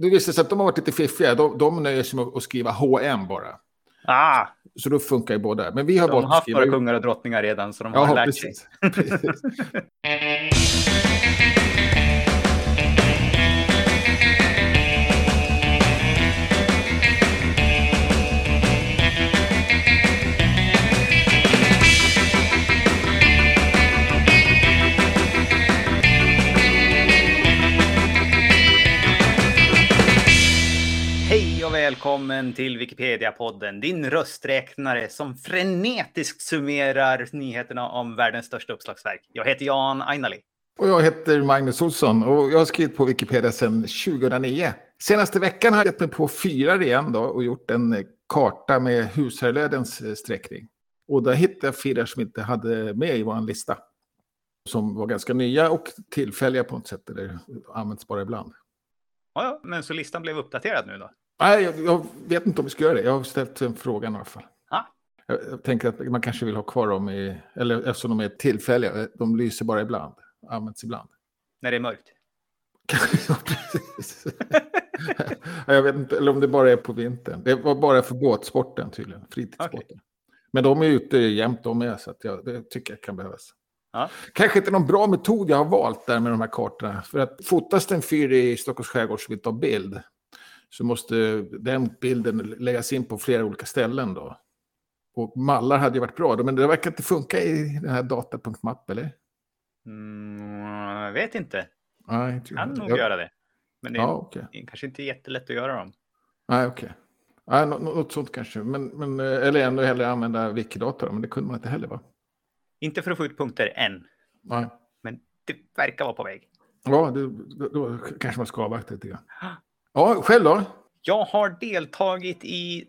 Det visade sig att de har varit lite fiffiga. De, de nöjer sig med att skriva HM bara. Ah, Så då funkar ju båda. Men vi har de har haft några kungar och drottningar redan, så de har Ja, lärt precis. sig. välkommen till Wikipedia-podden, din rösträknare som frenetiskt summerar nyheterna om världens största uppslagsverk. Jag heter Jan Ainali. Och jag heter Magnus Olsson och jag har skrivit på Wikipedia sedan 2009. Senaste veckan har jag gett mig på fyra igen då och gjort en karta med husherrlödens eh, sträckning. Och där hittade jag fyra som inte hade med i vår lista. Som var ganska nya och tillfälliga på något sätt, eller används bara ibland. Ja, men så listan blev uppdaterad nu då? Nej, jag, jag vet inte om vi ska göra det. Jag har ställt en fråga i alla fall. Ah. Jag, jag tänker att man kanske vill ha kvar dem i, eller eftersom de är tillfälliga, de lyser bara ibland, används ibland. När det är mörkt? Ja, precis. Ja, jag vet inte, eller om det bara är på vintern. Det var bara för båtsporten tydligen, fritidsbåten. Men de är ute jämt de med, så att jag, det tycker jag kan behövas. Ja. Kanske inte någon bra metod jag har valt där med de här kartorna. För att fotas det en fyr i Stockholms skärgård som vill ta bild, så måste den bilden läggas in på flera olika ställen då. Och mallar hade ju varit bra, men det verkar inte funka i den här data.map, eller? Mm, jag vet inte. Nej, inte Kan nog jag, göra det. Men det är Ja, okej. kanske inte jättelätt att göra dem. Nej, okej. Nej, nå- nå- något sånt kanske. Men, men, eh, eller ännu hellre använda Wikidata, men det kunde man inte heller va? Inte för att få ut punkter än, Nej. men det verkar vara på väg. Ja, det, då, då kanske man ska avvakta lite grann. Ja, själv då? Jag har deltagit i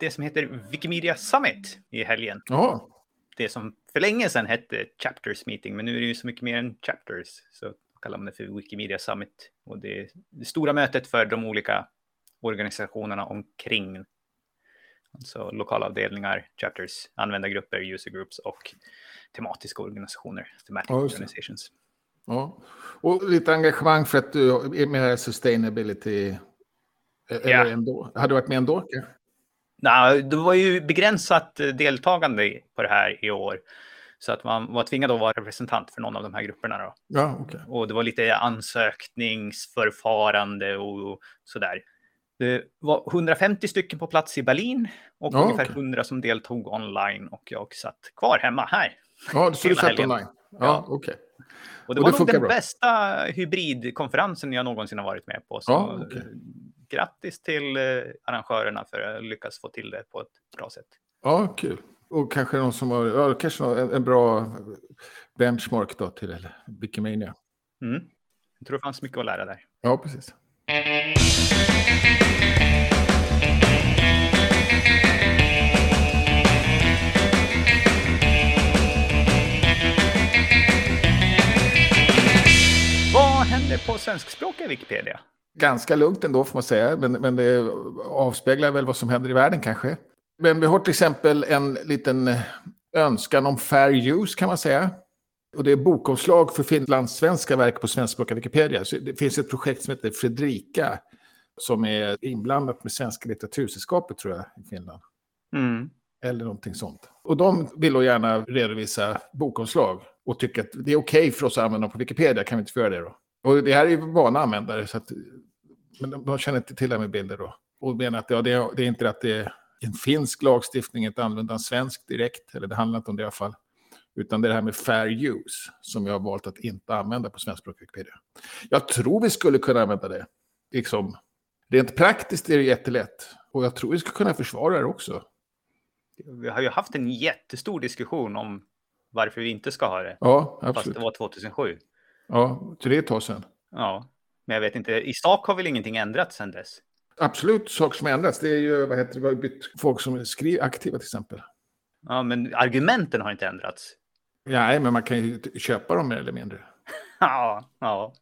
det som heter Wikimedia Summit i helgen. Ja, Det som för länge sedan hette Chapters Meeting, men nu är det ju så mycket mer än Chapters. Så kallar man det för Wikimedia Summit. Och det är det stora mötet för de olika organisationerna omkring. Alltså lokalavdelningar, chapters, användargrupper, user groups och tematiska organisationer, thematic det. organizations. Ja. Och lite engagemang för att du är med sustainability. eh, Eller Ja. ändå. Hade du varit med ändå? kanske? Nej, det var ju begränsat deltagande på det här i år. Så att man var tvingad att vara representant för någon av de här grupperna. Då. Ja, okej. Och det var lite ansökningsförfarande och sådär. Det var 150 stycken på plats i Berlin och Ja, ungefär okej. 100 som deltog online och jag satt kvar hemma här. Ja, så du satt helgen. online? Ja, Ja. okej. Och det Och var det nog den bra? bästa hybridkonferensen jag någonsin har varit med på. Så okej. eh, grattis till eh, arrangörerna för att lyckas få till det på ett bra sätt. Ja, kul. Och kanske någon som har, ja, kanske en, en bra benchmark då till Wikimania. Mm. Jag tror det fanns mycket att lära där. Ja, precis. Händer på svenskspråkiga Wikipedia? Ganska lugnt ändå får man säga, men, men det avspeglar väl vad som händer i världen kanske. Men vi har till exempel en liten önskan om fair use kan man säga. Och det är bokomslag för finlandssvenska verk på svenskspråkiga Wikipedia. Så det finns ett projekt som heter Fredrika som är inblandat med Svenska litteratursällskapet tror jag i Finland. Mm. Eller någonting sånt. Och de vill då gärna redovisa bokomslag och tycker att det är okej för oss att använda dem på Wikipedia, kan vi inte få göra det då? Och det här är ju vana användare, så att, men de, de känner inte till det här med bilder då. Och menar att ja, det, är, det är inte att det är en finsk lagstiftning, inte använda en svensk direkt, eller det handlar inte om det i alla fall. Utan det är det här med fair use som jag har valt att inte använda på svenskspråkig Wikipedia. Jag tror vi skulle kunna använda det. Liksom, rent praktiskt är det jättelätt. Och jag tror vi skulle kunna försvara det också. Vi har ju haft en jättestor diskussion om varför vi inte ska ha det. Ja, Fast absolut. det var 2007. Ja, så det är ett tag sedan. Ja, men jag vet inte. I sak har väl ingenting ändrats sedan dess? Absolut saker som ändrats. Det är ju, vad heter det, vi har bytt folk som är aktiva till exempel. Ja, men argumenten har inte ändrats. Nej, men man kan ju köpa dem mer eller mindre. Ja, ja.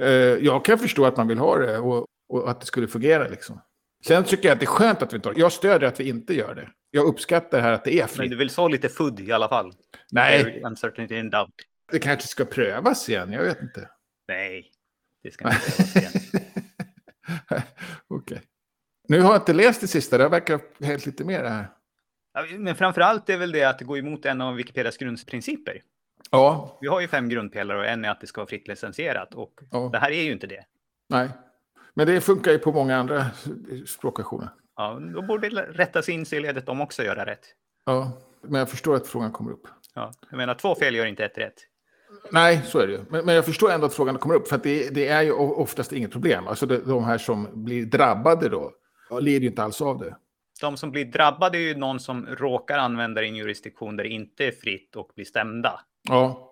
Eh, jag kan förstå att man vill ha det och, och att det skulle fungera liksom. Sen tycker jag att det är skönt att vi inte har. Jag stödjer att vi inte gör det. Jag uppskattar här att det är Men fritt. du vill så lite fudd i alla fall? Nej, Uncertainty and doubt. Det kanske ska prövas igen. Jag vet inte. Nej, det ska inte prövas igen. Nu har jag inte läst det sista, det verkar helt lite mer det här. Men framför allt är väl det att det går emot en av Wikipedias grundprinciper. Ja, Vi har ju fem grundpelare och en är att det ska vara fritt licensierat. Och Ja. det här är ju inte det. nej. Men det funkar ju på många andra språkversioner. Ja, då borde det rättas in sig i ledet de också göra rätt. Ja, men jag förstår att frågan kommer upp. Ja, jag menar, två fel gör inte ett rätt. Nej, så är det ju. Men, men jag förstår ändå att frågan kommer upp, för att det, det är ju oftast inget problem. Alltså de, de här som blir drabbade då, lider ju inte alls av det. De som blir drabbade är ju någon som råkar använda en jurisdiktion där det inte är fritt och blir stämda. Ja,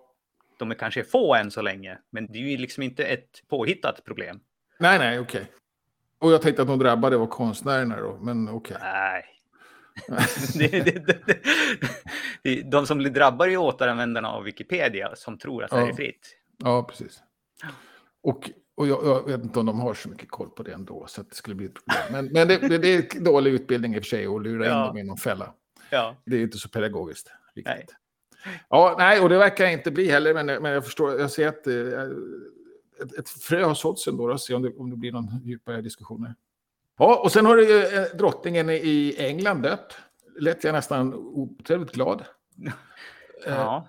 De är kanske få än så länge, men det är ju liksom inte ett påhittat problem. nej, nej, okej. Och jag tänkte att de drabbade var konstnärerna då, men okej. Nej. Det, det, det, de som blir drabbade är återanvändarna av Wikipedia som tror att det här är fritt. Ja, precis. Och, och jag, jag vet inte om de har så mycket koll på det ändå, så att det skulle bli ett problem. Men, men det, det, är dålig utbildning i och för sig att lura in Ja. dem i någon fälla. Ja. Det är inte så pedagogiskt. Riktigt. Nej. Ja, nej, och det verkar inte bli heller, men, men jag förstår, jag ser att eh, ett, ett frö har såtts ändå, och se om det, om det blir någon djupare diskussioner. Ja, och sen har du ju eh, drottningen i England dött. Lät jag nästan otrevligt glad. ja.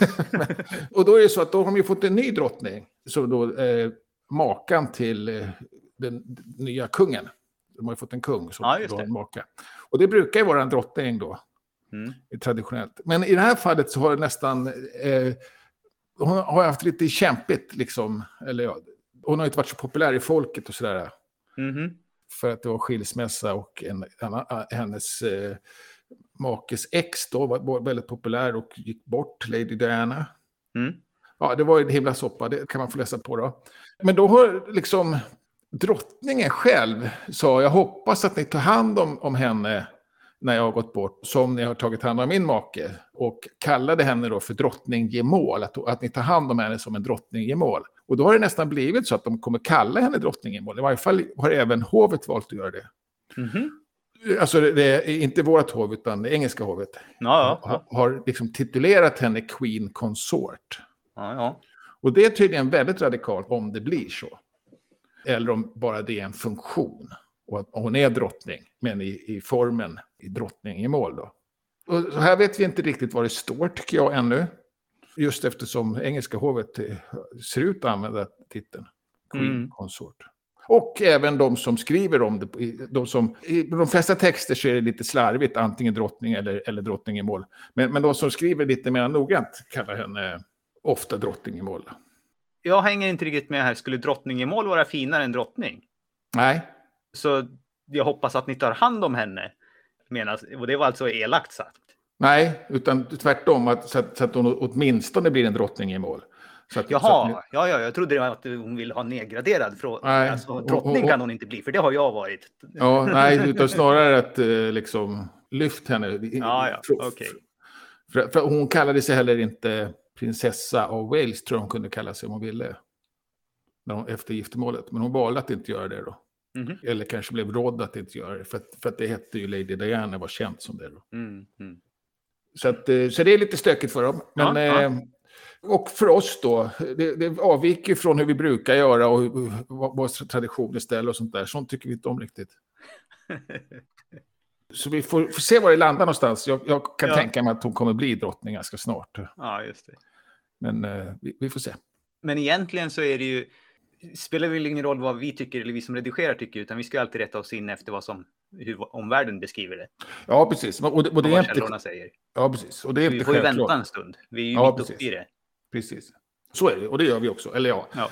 och då är det så att då har de ju fått en ny drottning, som då eh, makan till eh, den nya kungen. De har ju fått en kung som Ja, då en maka. Och det brukar ju vara en drottning då. Mm. traditionellt. Men i det här fallet så har det nästan... Eh, hon har haft lite kämpigt, liksom. Eller ja, hon har inte varit så populär i folket och sådär. Mhm. För att det var skilsmässa och en, hennes eh, makes ex då var, var väldigt populär och gick bort, Lady Diana. Mm. Ja, det var en himla soppa, det kan man få läsa på då. Men då har liksom drottningen själv sa, jag hoppas att ni tar hand om, om henne när jag har gått bort, som ni har tagit hand om min make. Och kallade henne då för drottning Gemål, att, att ni tar hand om henne som en drottning Gemål. Och då har det nästan blivit så att de kommer kalla henne drottning Gemål. I varje fall har även hovet valt att göra det. Mhm. Alltså det är inte vårt hov, utan det engelska hovet. Ja, ja, Har, har liksom titulerat henne Queen Consort. ja, ja. Och det är tydligen väldigt radikalt om det blir så. Eller om bara det är en funktion. Och att hon är drottning, men i, i formen i drottning i mål då. Och här vet vi inte riktigt vad det står tycker jag ännu. Just eftersom engelska hovet eh, ser ut att använda titeln. Queen Mm. Consort. Och även de som skriver om det. i- De som, I de flesta texter så är det lite slarvigt, antingen drottning eller, eller drottning i mål. Men, men de som skriver lite mer noggrant kallar henne ofta drottning i mål. Jag hänger inte riktigt med här. Skulle drottningemål vara finare än drottning? Nej, Så jag hoppas att ni tar hand om henne. Menas, och det var alltså elakt sagt. Nej, utan tvärtom, att, så, att, så att hon åtminstone blir en drottning i mål. Så att, Så att, Jaha, ja, ja, jag trodde det var att hon ville ha nedgraderad från... Nej, Alltså, och- drottning och- kan hon inte bli, för det har jag varit. ja, nej, utan snarare att eh, liksom lyft henne. Ja, ja, okej. För, för hon kallade sig heller inte prinsessa av Wales, tror jag hon kunde kalla sig om hon ville. När hon, efter giftermålet. Men hon valde att inte göra det då. Mhm. Eller kanske blev rådd att inte göra det. För att, för att det hette ju Lady Diana, var känt som det då. Mm, mm. Så, att, eh, så det är lite stökigt för dem. Men, Ja, ja. eh, och för oss då, det, det avviker från hur vi brukar göra och vad, traditioner ställer och sånt där. Sånt tycker vi inte om riktigt. Så vi får, får se var det landar någonstans. Jag, jag kan Ja. tänka mig att hon kommer bli drottning ganska snart. Ja, just det. Men eh, vi, vi får se. Men egentligen så är det ju... Spelar väl ingen roll vad vi tycker eller vi som redigerar tycker, utan vi ska alltid rätta oss in efter vad som hur omvärlden beskriver det. Ja, precis. Och det, och det är inte, säger. ja, precis. Och det är Vi inte får ju vänta en stund. Vi är ju Ja, mitt uppe precis. i det. Precis. Så är det, och det gör vi också. Eller ja, Ja.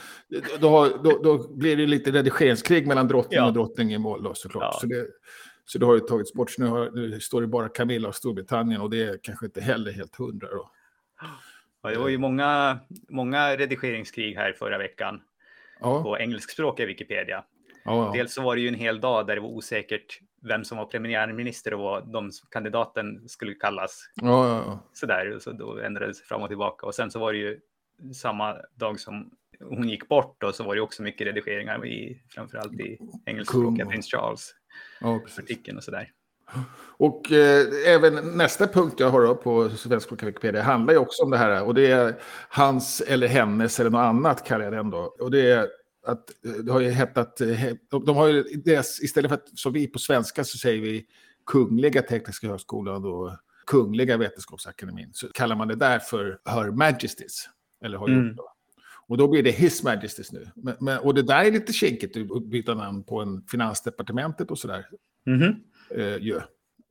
då, då, då blir det lite redigeringskrig mellan drottning Ja. och drottning i mål då såklart. Ja. Så, det, så det har ju tagits bort. Så nu, har, nu står det bara Camilla och Storbritannien och det är kanske inte heller helt hundra då. Ja, det var ju många, många redigeringskrig här förra veckan Ja, på engelskspråkiga Wikipedia. Ja. Dels så var det ju en hel dag där det var osäkert vem som var premiärminister och vad de kandidaten skulle kallas. ja. Sådär, så då ändrades det fram och tillbaka. Och sen så var det ju samma dag som hon gick bort och så var det också mycket redigeringar i framförallt i engelskspråkiga prins Charles ja artikeln och sådär. Och eh, även nästa punkt jag har på svenskspråkiga Wikipedia handlar ju också om det här. Och det är hans eller hennes eller något annat kallar jag den då. Och det är att det har ju hetat, de har ju deras, istället för att som vi på svenska så säger vi Kungliga Tekniska Högskolan och Kungliga Vetenskapsakademin så kallar man det där för Her Majesties. Eller har mm. gjort då. Och då blir det His Majesties nu. Men, men, och det där är lite kinkigt att byta namn på en finansdepartementet och sådär. Mm eh,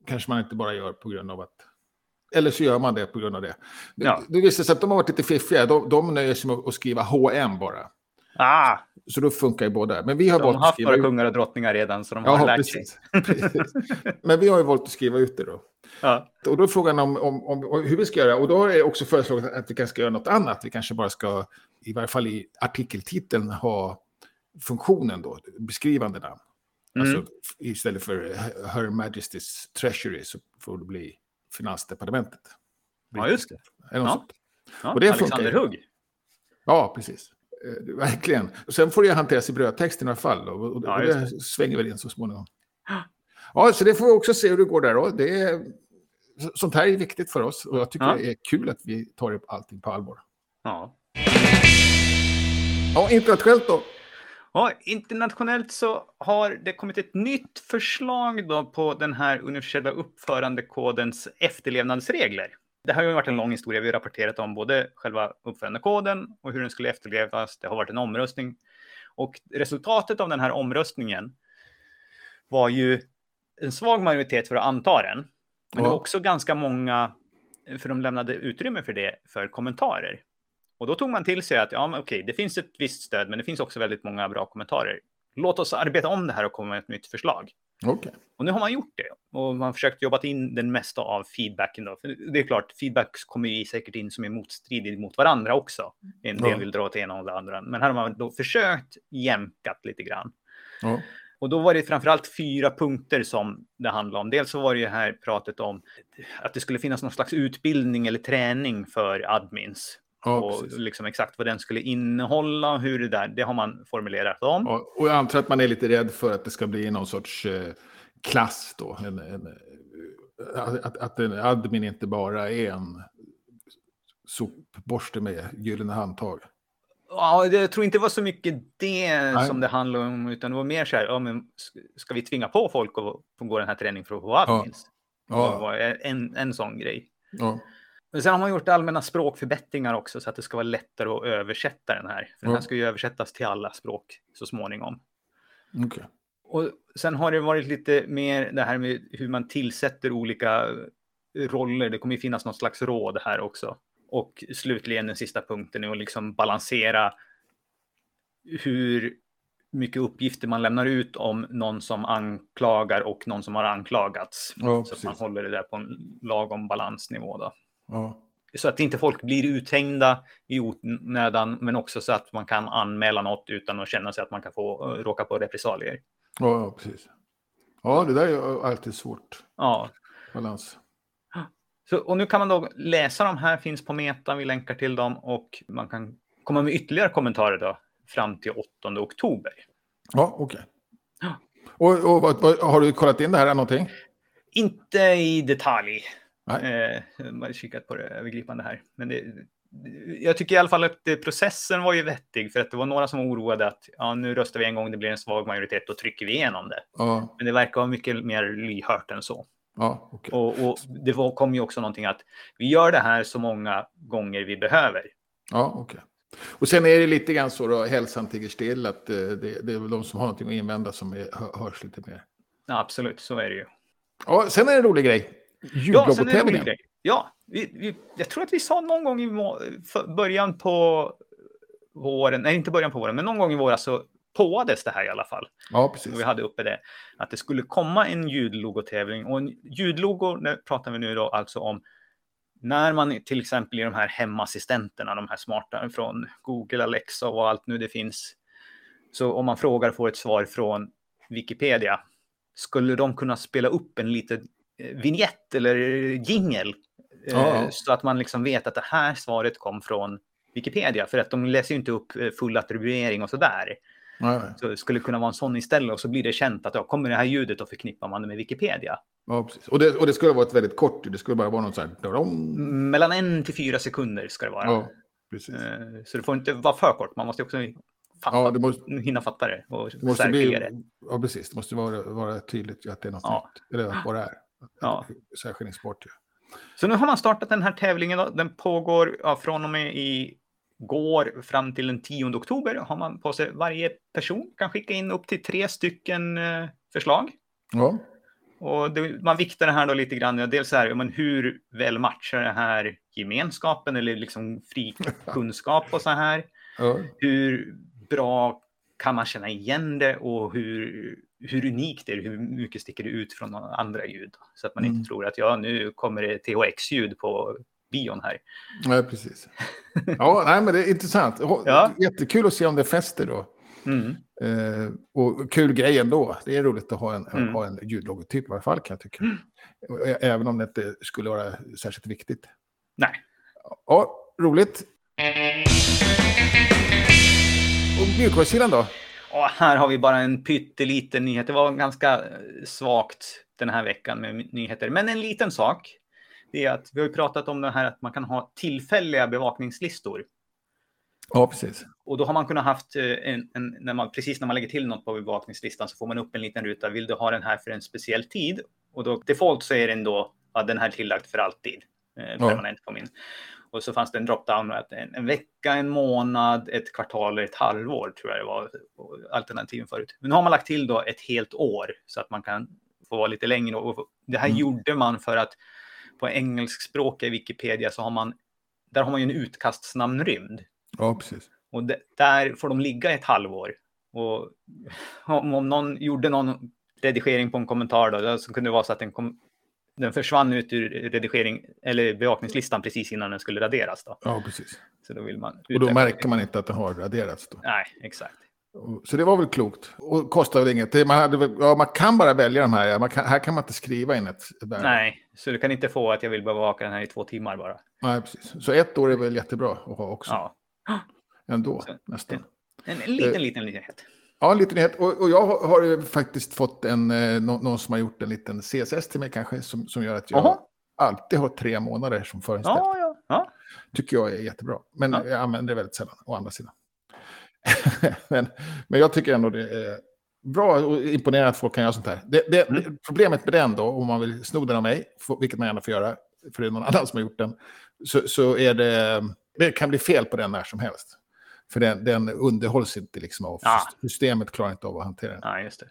Kanske man inte bara gör på grund av att... Eller så gör man det på grund av det. Ja. Det visar sig att de har varit lite fiffiga. De, de nöjer sig med att skriva HM bara. Ah. Så då funkar ju båda. Men vi har de har haft några kungar och drottningar redan, så de har ja, lärt precis. sig. Men vi har ju valt att skriva ut det då. Ja. Och då är frågan om, om, om, hur vi ska göra. Och då har jag också föreslagit att vi kanske ska göra något annat. Vi kanske bara ska, i varje fall i artikeltiteln, ha funktionen då, beskrivande namn. Mm. Alltså istället för Her Majesty's Treasury så får det bli Finansdepartementet. Ja, just det. Ja. Ja, och det Alexander Hugg. Ja, precis. Eh, verkligen. Och sen får det hanteras i brödtexten i alla fall. Och, och, ja, och det, det svänger väl in så småningom. Ja, så det får vi också se hur det går där. Då. Det är, sånt här är viktigt för oss och jag tycker ja. det är kul att vi tar allting på allvar. Ja. Ja, internationellt då? Ja, internationellt så har det kommit ett nytt förslag då på den här universella uppförandekodens efterlevnadsregler. Det har ju varit en lång historia. Vi har rapporterat om både själva uppförandekoden och hur den skulle efterlevas. Det har varit en omröstning och resultatet av den här omröstningen var ju en svag majoritet för att anta den. Men det var också ganska många, för de lämnade utrymme för det, för kommentarer. Och då tog man till sig att ja, men okej, det finns ett visst stöd, men det finns också väldigt många bra kommentarer. Låt oss arbeta om det här och komma med ett nytt förslag. Okay. Och nu har man gjort det och man har försökt jobba in den mesta av feedbacken. Då. För det är klart, feedback kommer ju säkert in som är motstridig mot varandra också. En del vill dra åt ena och det andra. Men här har man då försökt jämkat lite grann. Ja. Och då var det framförallt fyra punkter som det handlade om. Dels så var det ju här pratet om att det skulle finnas någon slags utbildning eller träning för admins. Ja, och liksom exakt vad den skulle innehålla, hur det där, det har man formulerat om. Ja, och jag antar att man är lite rädd för att det ska bli någon sorts eh, klass då. En, en, att, att en admin inte bara är en sopborste med gyllene handtag. Ja, jag tror inte det var så mycket det Nej. som det handlade om, utan det var mer så här, ja, men ska vi tvinga på folk att gå den här träningen för att få admins? Ja. Det var en, en sån grej. Ja. Men sen har man gjort allmänna språkförbättringar också så att det ska vara lättare att översätta den här. För ja. Den här ska ju översättas till alla språk så småningom. Okay. Och sen har det varit lite mer det här med hur man tillsätter olika roller. Det kommer ju finnas något slags råd här också. Och slutligen den sista punkten är att liksom balansera hur mycket uppgifter man lämnar ut om någon som anklagar och någon som har anklagats. Ja, så att man håller det där på en lagom balansnivå. Då. Ja. Så att inte folk blir uthängda i onödan, men också så att man kan anmäla något utan att känna sig att man kan få uh, råka på repressalier. Ja, precis. Ja, det där är alltid svårt. Ja. Balans. Så, och nu kan man då läsa de här, finns på Meta, vi länkar till dem och man kan komma med ytterligare kommentarer då fram till 8 oktober. Ja, okej. Okay. Ja. Och, och vad, har du kollat in det här någonting? Inte i detalj. Eh, kikat på det övergripande här. Men det, jag tycker i alla fall att processen var ju vettig för att det var några som var oroade att ja, nu röstar vi en gång, det blir en svag majoritet, då trycker vi igenom det. Ja. Men det verkar vara mycket mer lyhört än så. Ja, okay. och, och, det var, kom ju också någonting att vi gör det här så många gånger vi behöver. Ja, okej. Okay. Och sen är det lite grann så då, hälsan tiger still, att eh, det, det, är väl de som har någonting att invända som är, hörs lite mer. Ja, absolut, så är det ju. Ja, sen är det en rolig grej. Jullogotävlingen. Ja, ja vi, vi, jag tror att vi sa någon gång i början på våren, nej inte början på våren, men någon gång i våras så påades det här i alla fall. Ja, precis. Vi hade uppe det, att det skulle komma en ljudlogotävling. Och en ljudlogo pratar vi nu då alltså om när man till exempel i de här hemassistenterna, de här smarta från Google, Alexa och allt nu det finns. Så om man frågar får ett svar från Wikipedia, skulle de kunna spela upp en liten vignett eller jingel. Ja. Så att man liksom vet att det här svaret kom från Wikipedia. För att de läser ju inte upp eh, full attribuering och sådär. Nej. Så det skulle kunna vara en sån istället och så blir det känt att ja, kommer det här ljudet och förknippar man det med Wikipedia. Ja, precis. Och det, och det skulle vara ett väldigt kort det skulle bara vara något så här... Mellan en till fyra sekunder ska det vara. Ja, precis. Så det får inte vara för kort, man måste också fatta, Ja, det måste, hinna fatta det och det måste särskilja det. bli, ja, precis. Det måste vara, vara tydligt att det är något Ja. nytt. Eller vad det är. Ja. Särskiljningsbart. Ja. Så nu har man startat den här tävlingen. Den pågår ja, från och med i går fram till den 10 oktober. Har man på sig. Varje person kan skicka in upp till tre stycken eh, förslag. Ja. Och det, man viktar det här då lite grann. Dels så här, men hur väl matchar det här gemenskapen eller liksom fri kunskap och så här. Ja. Hur bra kan man känna igen det och hur, hur unikt är det? Hur mycket sticker det ut från andra ljud? Så att man Mm. inte tror att ja, nu kommer det THX-ljud på bion här. ja, precis. Ja, nej, men det är intressant. Ja. Jättekul att se om det fäster då. Mm. Eh, och kul grej ändå. Det är roligt att ha en, Mm. ha en ljudlogotyp i alla fall kan jag tycka. Ä- Även om det inte skulle vara särskilt viktigt. Nej. Ja, roligt. Och mjukvarusidan då? Och här har vi bara en pytteliten nyhet. Det var ganska eh, svagt den här veckan med nyheter. Men en liten sak. Det är att vi har pratat om det här att man kan ha tillfälliga bevakningslistor. Ja, precis. Och då har man kunnat haft eh, en, en när man, precis när man lägger till något på bevakningslistan så får man upp en liten ruta. Vill du ha den här för en speciell tid? Och då default så är den då ja, den här tillagd för alltid. Eh, Ja. permanent på min. Och så fanns det en drop-down att en, en vecka, en månad, ett kvartal eller ett halvår tror jag det var och alternativen förut. Men nu har man lagt till då ett helt år så att man kan få vara lite längre. Och det här Mm. gjorde man för att på engelskspråkiga Wikipedia så har man där har man ju en utkastsnamnrymd. Ja, precis. Och d- där får de ligga ett halvår. Och om, om någon gjorde någon redigering på en kommentar då, då så kunde det vara så att den, kom, den försvann ut ur redigering eller bevakningslistan precis innan den skulle raderas. Då. Ja, precis. Så då vill man... Och då märker man inte att den har raderats. Då. Nej, exakt. Så det var väl klokt. Och kostar väl inget. Man, hade, ja, man kan bara välja de här. Kan, här kan man inte skriva in ett värde. Nej, så du kan inte få att jag vill bevaka den här i två timmar bara. Nej, precis. Så ett år är väl jättebra att ha också. Ja, Ändå, Så- nästan. en, en liten, Eh, liten nyhet. Ja, en liten nyhet. Och, och jag har, faktiskt fått en, eh, nå- någon som har gjort en liten CSS till mig kanske, som, som gör att jag Jaha. alltid har tre månader som förinställt. Ja, ja, ja. Tycker jag är jättebra. Men Ja. jag använder det väldigt sällan, å andra sidan. men, men jag tycker ändå det är bra och imponerande att folk kan göra sånt här. Det, det, Mm. problemet med den då, om man vill sno den av mig, vilket man gärna får göra, för det är någon annan som har gjort den, så, så är det, det kan bli fel på den när som helst. För den, den underhålls inte liksom av, Ja. systemet klarar inte av att hantera den. ja just det.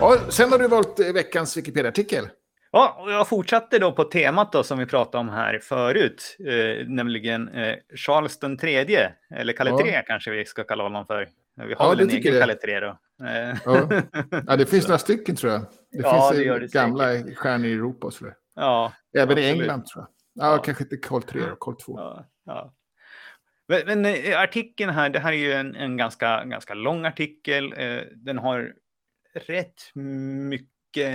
Ja, sen har du valt eh, veckans Wikipedia-artikel. Ja, och jag fortsatte då på temat då som vi pratade om här förut, eh, nämligen eh, Charles den tredje, eller Kalle Ja. III kanske vi ska kalla honom för. Vi har Ja, väl en egen. Kalle III då. Eh, Ja. Ja, det finns några stycken tror jag. Det Ja, finns det det gamla stjärnor i Europa och sådär. ja, Även i Absolut. England tror jag. Ja, Ja. kanske inte Karl 3 och Karl 2. ja, ja. Men, men eh, artikeln här, det här är ju en, en ganska, ganska lång artikel. Eh, den har rätt mycket,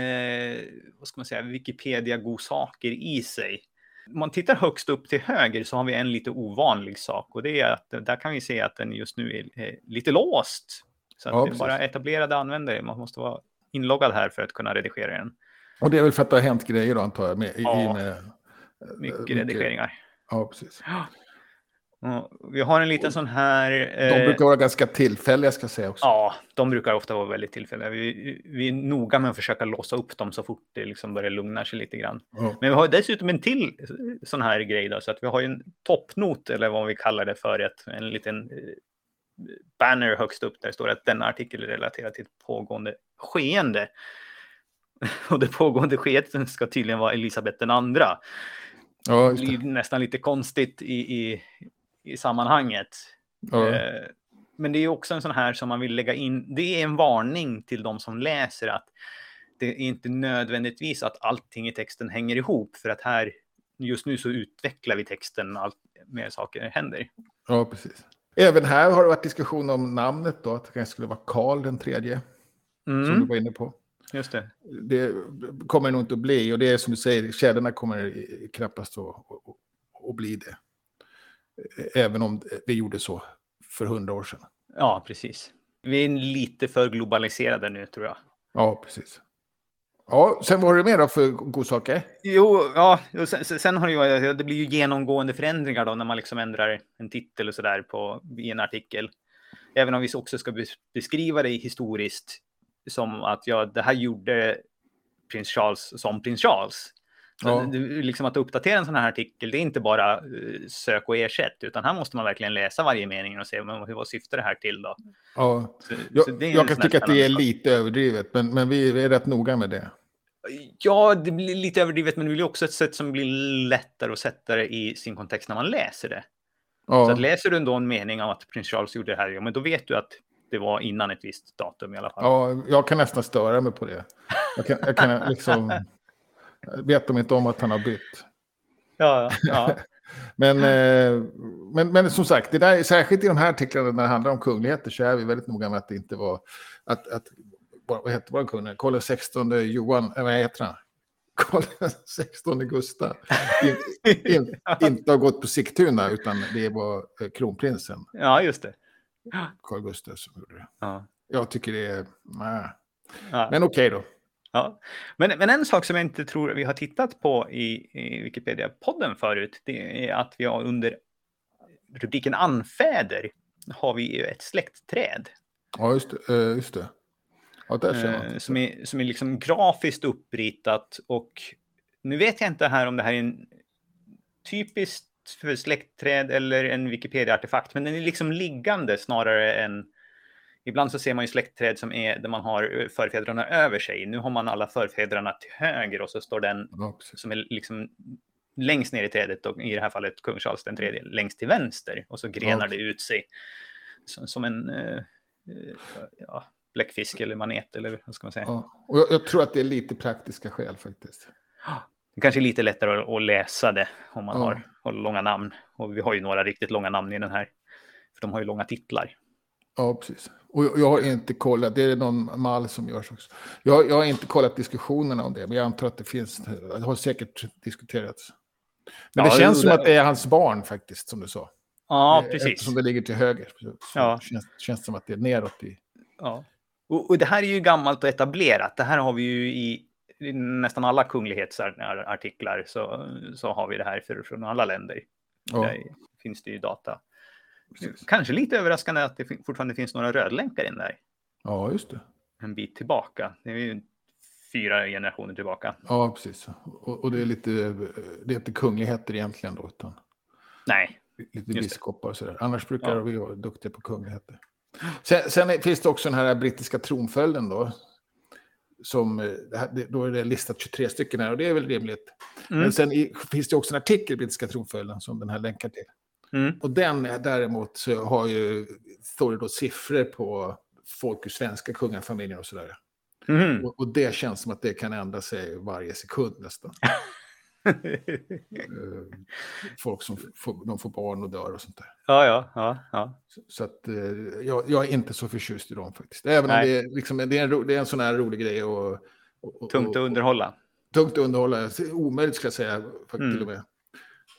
vad ska man säga, Wikipedia-godsaker i sig. Om man tittar högst upp till höger så har vi en lite ovanlig sak och det är att där kan vi se att den just nu är, lite låst. Så att Ja, det är bara etablerade användare, man måste vara inloggad här för att kunna redigera den. Och det är väl för att det har hänt grejer då antar jag. Med, Ja. i med, eh, Mycket redigeringar. Ja, precis. Och vi har en liten sån här... De eh, brukar vara ganska tillfälliga ska jag säga också. Ja, de brukar ofta vara väldigt tillfälliga. Vi, vi är noga med att försöka låsa upp dem så fort det liksom börjar lugna sig lite grann. Ja. Men vi har dessutom en till sån här grej då, så att vi har en toppnot eller vad vi kallar det för, ett, en liten eh, banner högst upp där det står att denna artikel är relaterad till ett pågående skeende. Och det pågående skeendet ska tydligen vara Elisabeth den andra. Ja, Det just blir det. nästan lite konstigt i, i, i sammanhanget. Eh, Men det är också en sån här som man vill lägga in. Det är en varning till de som läser att det är inte nödvändigtvis att allting i texten hänger ihop för att här just nu så utvecklar vi texten allt mer saker händer. ja, precis. Även här har det varit diskussion om namnet då, att det kanske skulle vara Karl den tredje, som du Mm, var inne på. just det. Det kommer det nog inte att bli, och det är som du säger, källorna kommer knappast att, att, att bli det. Även om vi gjorde så för hundra år sedan. Ja, precis. Vi är lite för globaliserade nu tror jag. Ja, precis. Ja, sen har du mer då för godsaker? Jo, ja, sen, sen, har det ju, det blir ju genomgående förändringar då när man liksom ändrar en titel och sådär i en artikel. Även om vi också ska beskriva det historiskt som att ja, det här gjorde prins Charles som prins Charles. Ja. Liksom att uppdatera en sån här artikel, det är inte bara uh, sök och ersätt, utan här måste man verkligen läsa varje mening och se men, vad syftar det här till då. Ja. Så, jag, så jag kan tycka att det är lite överdrivet, men, men vi är rätt noga med det. Ja, det blir lite överdrivet, men det blir också ett sätt som blir lättare att sätta det i sin kontext när man läser det. Ja. Så att läser du ändå en mening om att prins Charles gjorde det här, ja, men då vet du att det var innan ett visst datum i alla fall. Ja, jag kan nästan störa mig på det. Jag kan, jag kan liksom... vet de inte om att han har bytt. Ja, ja. men, eh, men, men som sagt, det där, särskilt i de här artiklarna när det handlar om kungligheter så är vi väldigt noga med att det inte var... Att, att, vad hette vår kung? Karl XVI Johan, vad heter han? Karl XVI Gustav in, in, inte har gått på Sigtuna utan det var eh, kronprinsen. Ja, just det. Carl Gustaf som gjorde det. Ja. Jag tycker det är... Nej. Ja. Men okej okay då. Ja. Men, men en sak som jag inte tror vi har tittat på i, i Wikipedia-podden förut, det är att vi har under rubriken anfäder har vi ju ett släktträd. Ja, just det. Uh, just det. Ja, där ser man. som, är, som är liksom grafiskt uppritat och nu vet jag inte här om det här är en typiskt för släktträd eller en Wikipedia-artefakt, men den är liksom liggande snarare än... Ibland så ser man ju släktträd som är där man har eh, förfäderna över sig. Nu har man alla förfäderna till höger och så står den som är liksom längst ner i trädet och i det här fallet kung Charles den tredje längst till vänster och så grenar det ut sig som, en uh, ja, bläckfisk eller manet eller vad ska man säga. Ja. Och jag, jag, tror att det är lite praktiska skäl faktiskt. Det kanske är lite lättare att, att läsa det om man ja. har, har, långa namn. Och vi har ju några riktigt långa namn i den här. För de har ju långa titlar. Ja, precis. Och jag har inte kollat, det är någon mall som görs också. Jag, jag har inte kollat diskussionerna om det, men jag antar att det finns, det har säkert diskuterats. Men ja, det känns det, som att det är hans barn faktiskt, som du sa. Ja, precis. Eftersom det ligger till höger. Så ja. känns, känns det som att det är neråt i... Ja. Och, och, det här är ju gammalt och etablerat. Det här har vi ju i i nästan alla kunglighetsartiklar så, så har vi det här för, från alla länder. Ja. Där finns det ju data. Precis. Kanske lite överraskande att det fortfarande finns några rödlänkar in där. Ja, just det. En bit tillbaka. Det är ju fyra generationer tillbaka. Ja, precis. Och, och det är lite, det är inte kungligheter egentligen då, utan Nej. lite biskopar och sådär. Annars brukar ja. vi vara duktiga på kungligheter. Sen, sen, finns det också den här brittiska tronföljden då, som, eh, då är det listat 23 stycken här och det är väl rimligt. Mm. Men sen finns det också en artikel i brittiska tronföljden som den här länkar till. Mm. Och den däremot så har ju, står det då siffror på folk ur svenska kungafamiljen och sådär. Mm. Och, och, det känns som att det kan ändra sig varje sekund nästan. Eh, folk som får, de får barn och dör och sånt där. Ja, ja, ja. ja. Så, så att, eh, jag, jag, är inte så förtjust i dem faktiskt. Även Nej. om det är, liksom, det, är en, det är en sån här rolig grej. Och, och, tungt att underhålla. Tungt att underhålla. Omöjligt ska jag säga. Faktiskt, mm. till och med.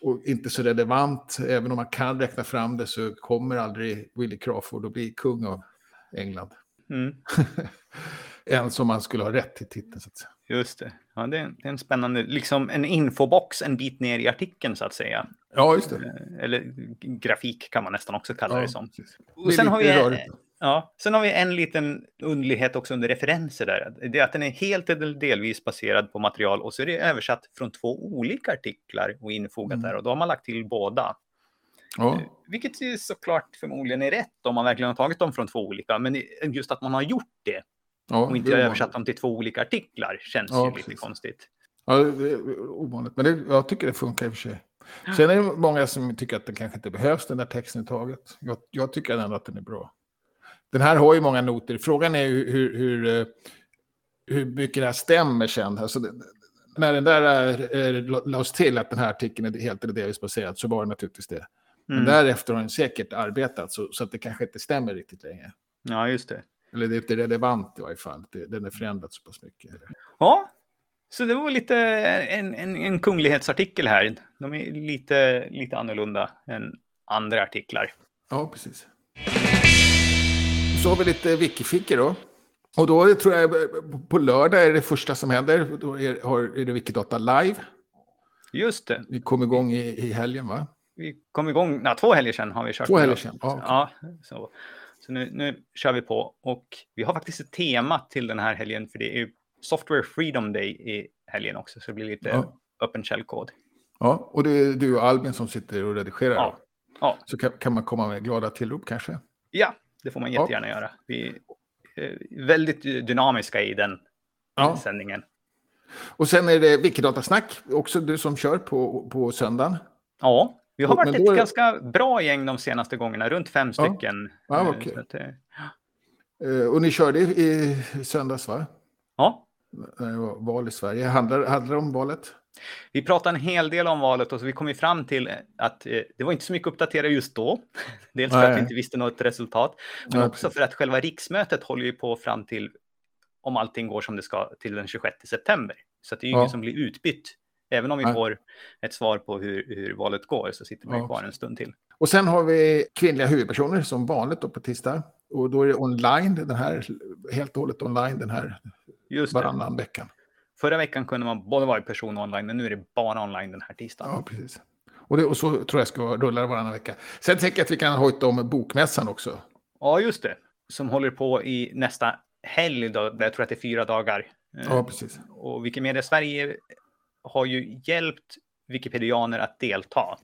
Och inte så relevant. Även om man kan räkna fram det så kommer aldrig Willie Crawford att bli kung av England. Mm. än som man skulle ha rätt till titeln. Så att säga. Just det. Ja, det, är, en spännande, liksom en infobox en bit ner i artikeln så att säga. Ja, just det. Eh, eller grafik kan man nästan också kalla ja, det som. Och sen har, vi ja, sen har vi en liten underlighet också under referenser där. Det är att den är helt eller delvis baserad på material och så är det översatt från två olika artiklar och infogat mm. där och då har man lagt till båda. Ja. Eh, vilket såklart förmodligen är rätt om man verkligen har tagit dem från två olika, men just att man har gjort det Ja, och inte översatt dem till två olika artiklar känns ja, ju precis. lite konstigt. Ja, det är ovanligt. Men det, jag tycker det funkar i och för sig. Sen är det många som tycker att det kanske inte behövs, den där texten taget. Jag, jag tycker ändå att den är bra. Den här har ju många noter. Frågan är hur, hur, hur, eh, hur mycket det här stämmer sen. Alltså, när den där lades till att den här artikeln är helt eller delvis baserad så var det naturligtvis det. Men mm. därefter har den säkert arbetat så, så att det kanske inte stämmer riktigt längre. Ja, just det. Eller det är inte relevant i varje fall. Den är förändrad så pass mycket. Ja, så det var lite en, en, en kunglighetsartikel här. De är lite, lite annorlunda än andra artiklar. Ja, precis. Så har vi lite wikifickor då. Och då tror jag på lördag är det första som händer. Då är, har, är det Wikidata live. Just det. Vi kom igång i, i helgen va? Vi kom igång, nej, två helger sedan har vi kört. Två helger sedan, ja. ja så så nu, nu kör vi på. Och vi har faktiskt ett tema till den här helgen, för det är Software Freedom Day i helgen också, så det blir lite ja. öppen källkod. Ja, och det är du och Albin som sitter och redigerar. Ja. ja. Så kan, kan, man komma med glada tillrop kanske? Ja, det får man jättegärna ja. göra. Vi är väldigt dynamiska i den ja. sändningen. Och sen är det Wikidata-snack, också du som kör på, på söndagen. Ja, vi har varit ett är... ganska bra gäng de senaste gångerna, runt fem stycken. Ja, ja okay. att, uh, och ni körde i söndags, va? Ja. När det var val i Sverige. Handlar, handlar det om valet? Vi pratade en hel del om valet och vi kom ju fram till att eh, det var inte så mycket uppdatera just då. Dels för Nej. att vi inte visste något resultat, men Nej, också för att själva riksmötet håller ju på fram till, om allting går som det ska, till den 26 september. Så det är ju ja. ingen som blir utbytt Även om vi Nej. får ett svar på hur, hur valet går så sitter vi ja. kvar en stund till. Och sen har vi kvinnliga huvudpersoner som vanligt då på tisdag. Och då är det online, den här, helt och hållet online den här Just varannan veckan. Förra veckan kunde man både vara i person och online, men nu är det bara online den här tisdagen. Ja, precis. Och, det, och så tror jag ska rulla varannan vecka. Sen tänker jag att vi kan hojta om bokmässan också. Ja, just det. Som håller på i nästa helg, då, jag tror att det är fyra dagar. Ja, precis. Och Wikimedia Sverige har ju hjälpt wikipedianer att delta.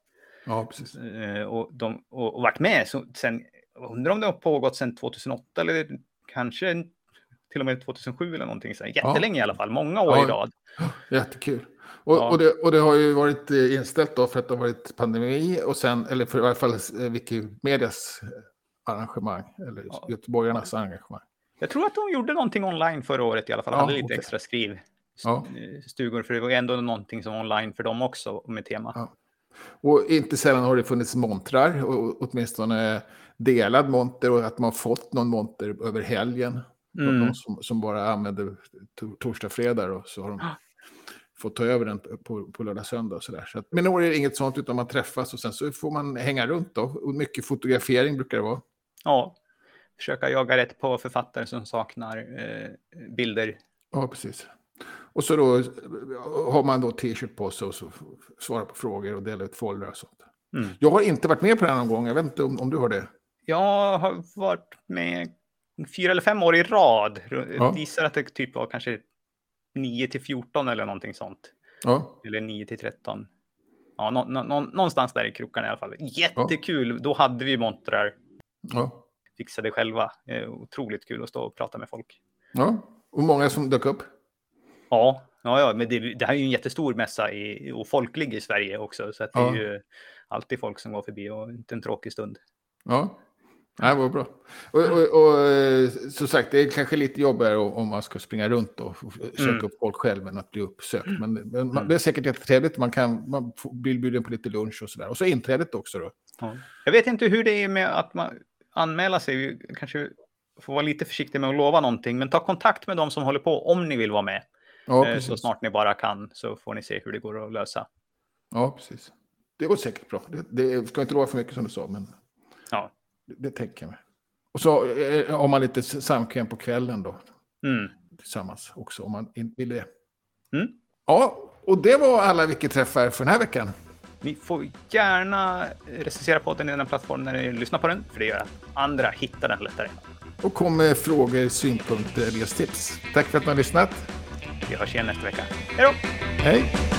Ja, precis. Eh, och, de, och, och varit med så, sen, undrar om det har pågått sedan 2008 eller kanske till och med 2007 eller någonting. Så jättelänge ja. i alla fall, många år ja, i rad. Jättekul. Och, ja. och, det, och det har ju varit eh, inställt då för att det har varit pandemi och sen, eller för i alla fall eh, Wikimedias arrangemang, eller ja. göteborgarnas arrangemang. Jag tror att de gjorde någonting online förra året i alla fall, ja, hade lite okay. extra skriv ja. För det var ändå någonting som var online för dem också med tema. Ja. Och inte sällan har det funnits montrar, och åtminstone delad monter och att man fått någon monter över helgen. Mm. Någon som, som, bara använder torsdag, fredag och så har de fått ta över den på, på lördag, söndag och sådär. Så att, men år är det inget sånt utan man träffas och sen så får man hänga runt då. Och mycket fotografering brukar det vara. Ja, försöka jaga rätt på författare som saknar eh, bilder. Ja, precis. Och så då har man då t-shirt på sig och så svarar på frågor och delar ut foldrar och sånt. Mm. Jag har inte varit med på det någon gång. Jag vet inte om, om du har det. Jag har varit med fyra eller fem år i rad. Jag gissar att det typ var kanske 9 till 14 eller någonting sånt. Ja. Eller 9 till 13. Ja, nå, nå, någonstans där i krokarna i alla fall. Jättekul. Ja. Då hade vi montrar. Ja. Fixade själva. Otroligt kul att stå och prata med folk. Ja, och många som dök upp. Ja, ja, ja men det, det här är ju en jättestor mässa i, och folklig i Sverige också. Så att det ja. är ju alltid folk som går förbi och inte en tråkig stund. Ja, det var bra. Och, och, och som sagt, det är kanske lite jobbigare om man ska springa runt och söka mm. upp folk själv än att bli uppsökt. Men, men mm. det är säkert jättetrevligt. Man kan man blir bjuden på lite lunch och sådär. Och så inträdet också då. Ja. Jag vet inte hur det är med att man anmäla sig. Kanske får vara lite försiktig med att lova någonting. Men ta kontakt med de som håller på om ni vill vara med. Ja, eh, så snart ni bara kan så får ni se hur det går att lösa. Ja, precis. Det går säkert bra. Det, det ska inte lova för mycket som du sa, men ja. Det, tänker jag mig. Och så eh, har man lite samkväm på kvällen då. Mm. Tillsammans också, om man vill det. Mm. Ja, och det var alla Wiki-träffar för den här veckan. Ni får gärna recensera podden i den plattform när ni lyssnar på den, för det gör att andra hittar den lättare. Och kom med frågor, synpunkter eller tips. Tack för att ni har lyssnat. Vi hörs igen nästa vecka. Hej då! Hej!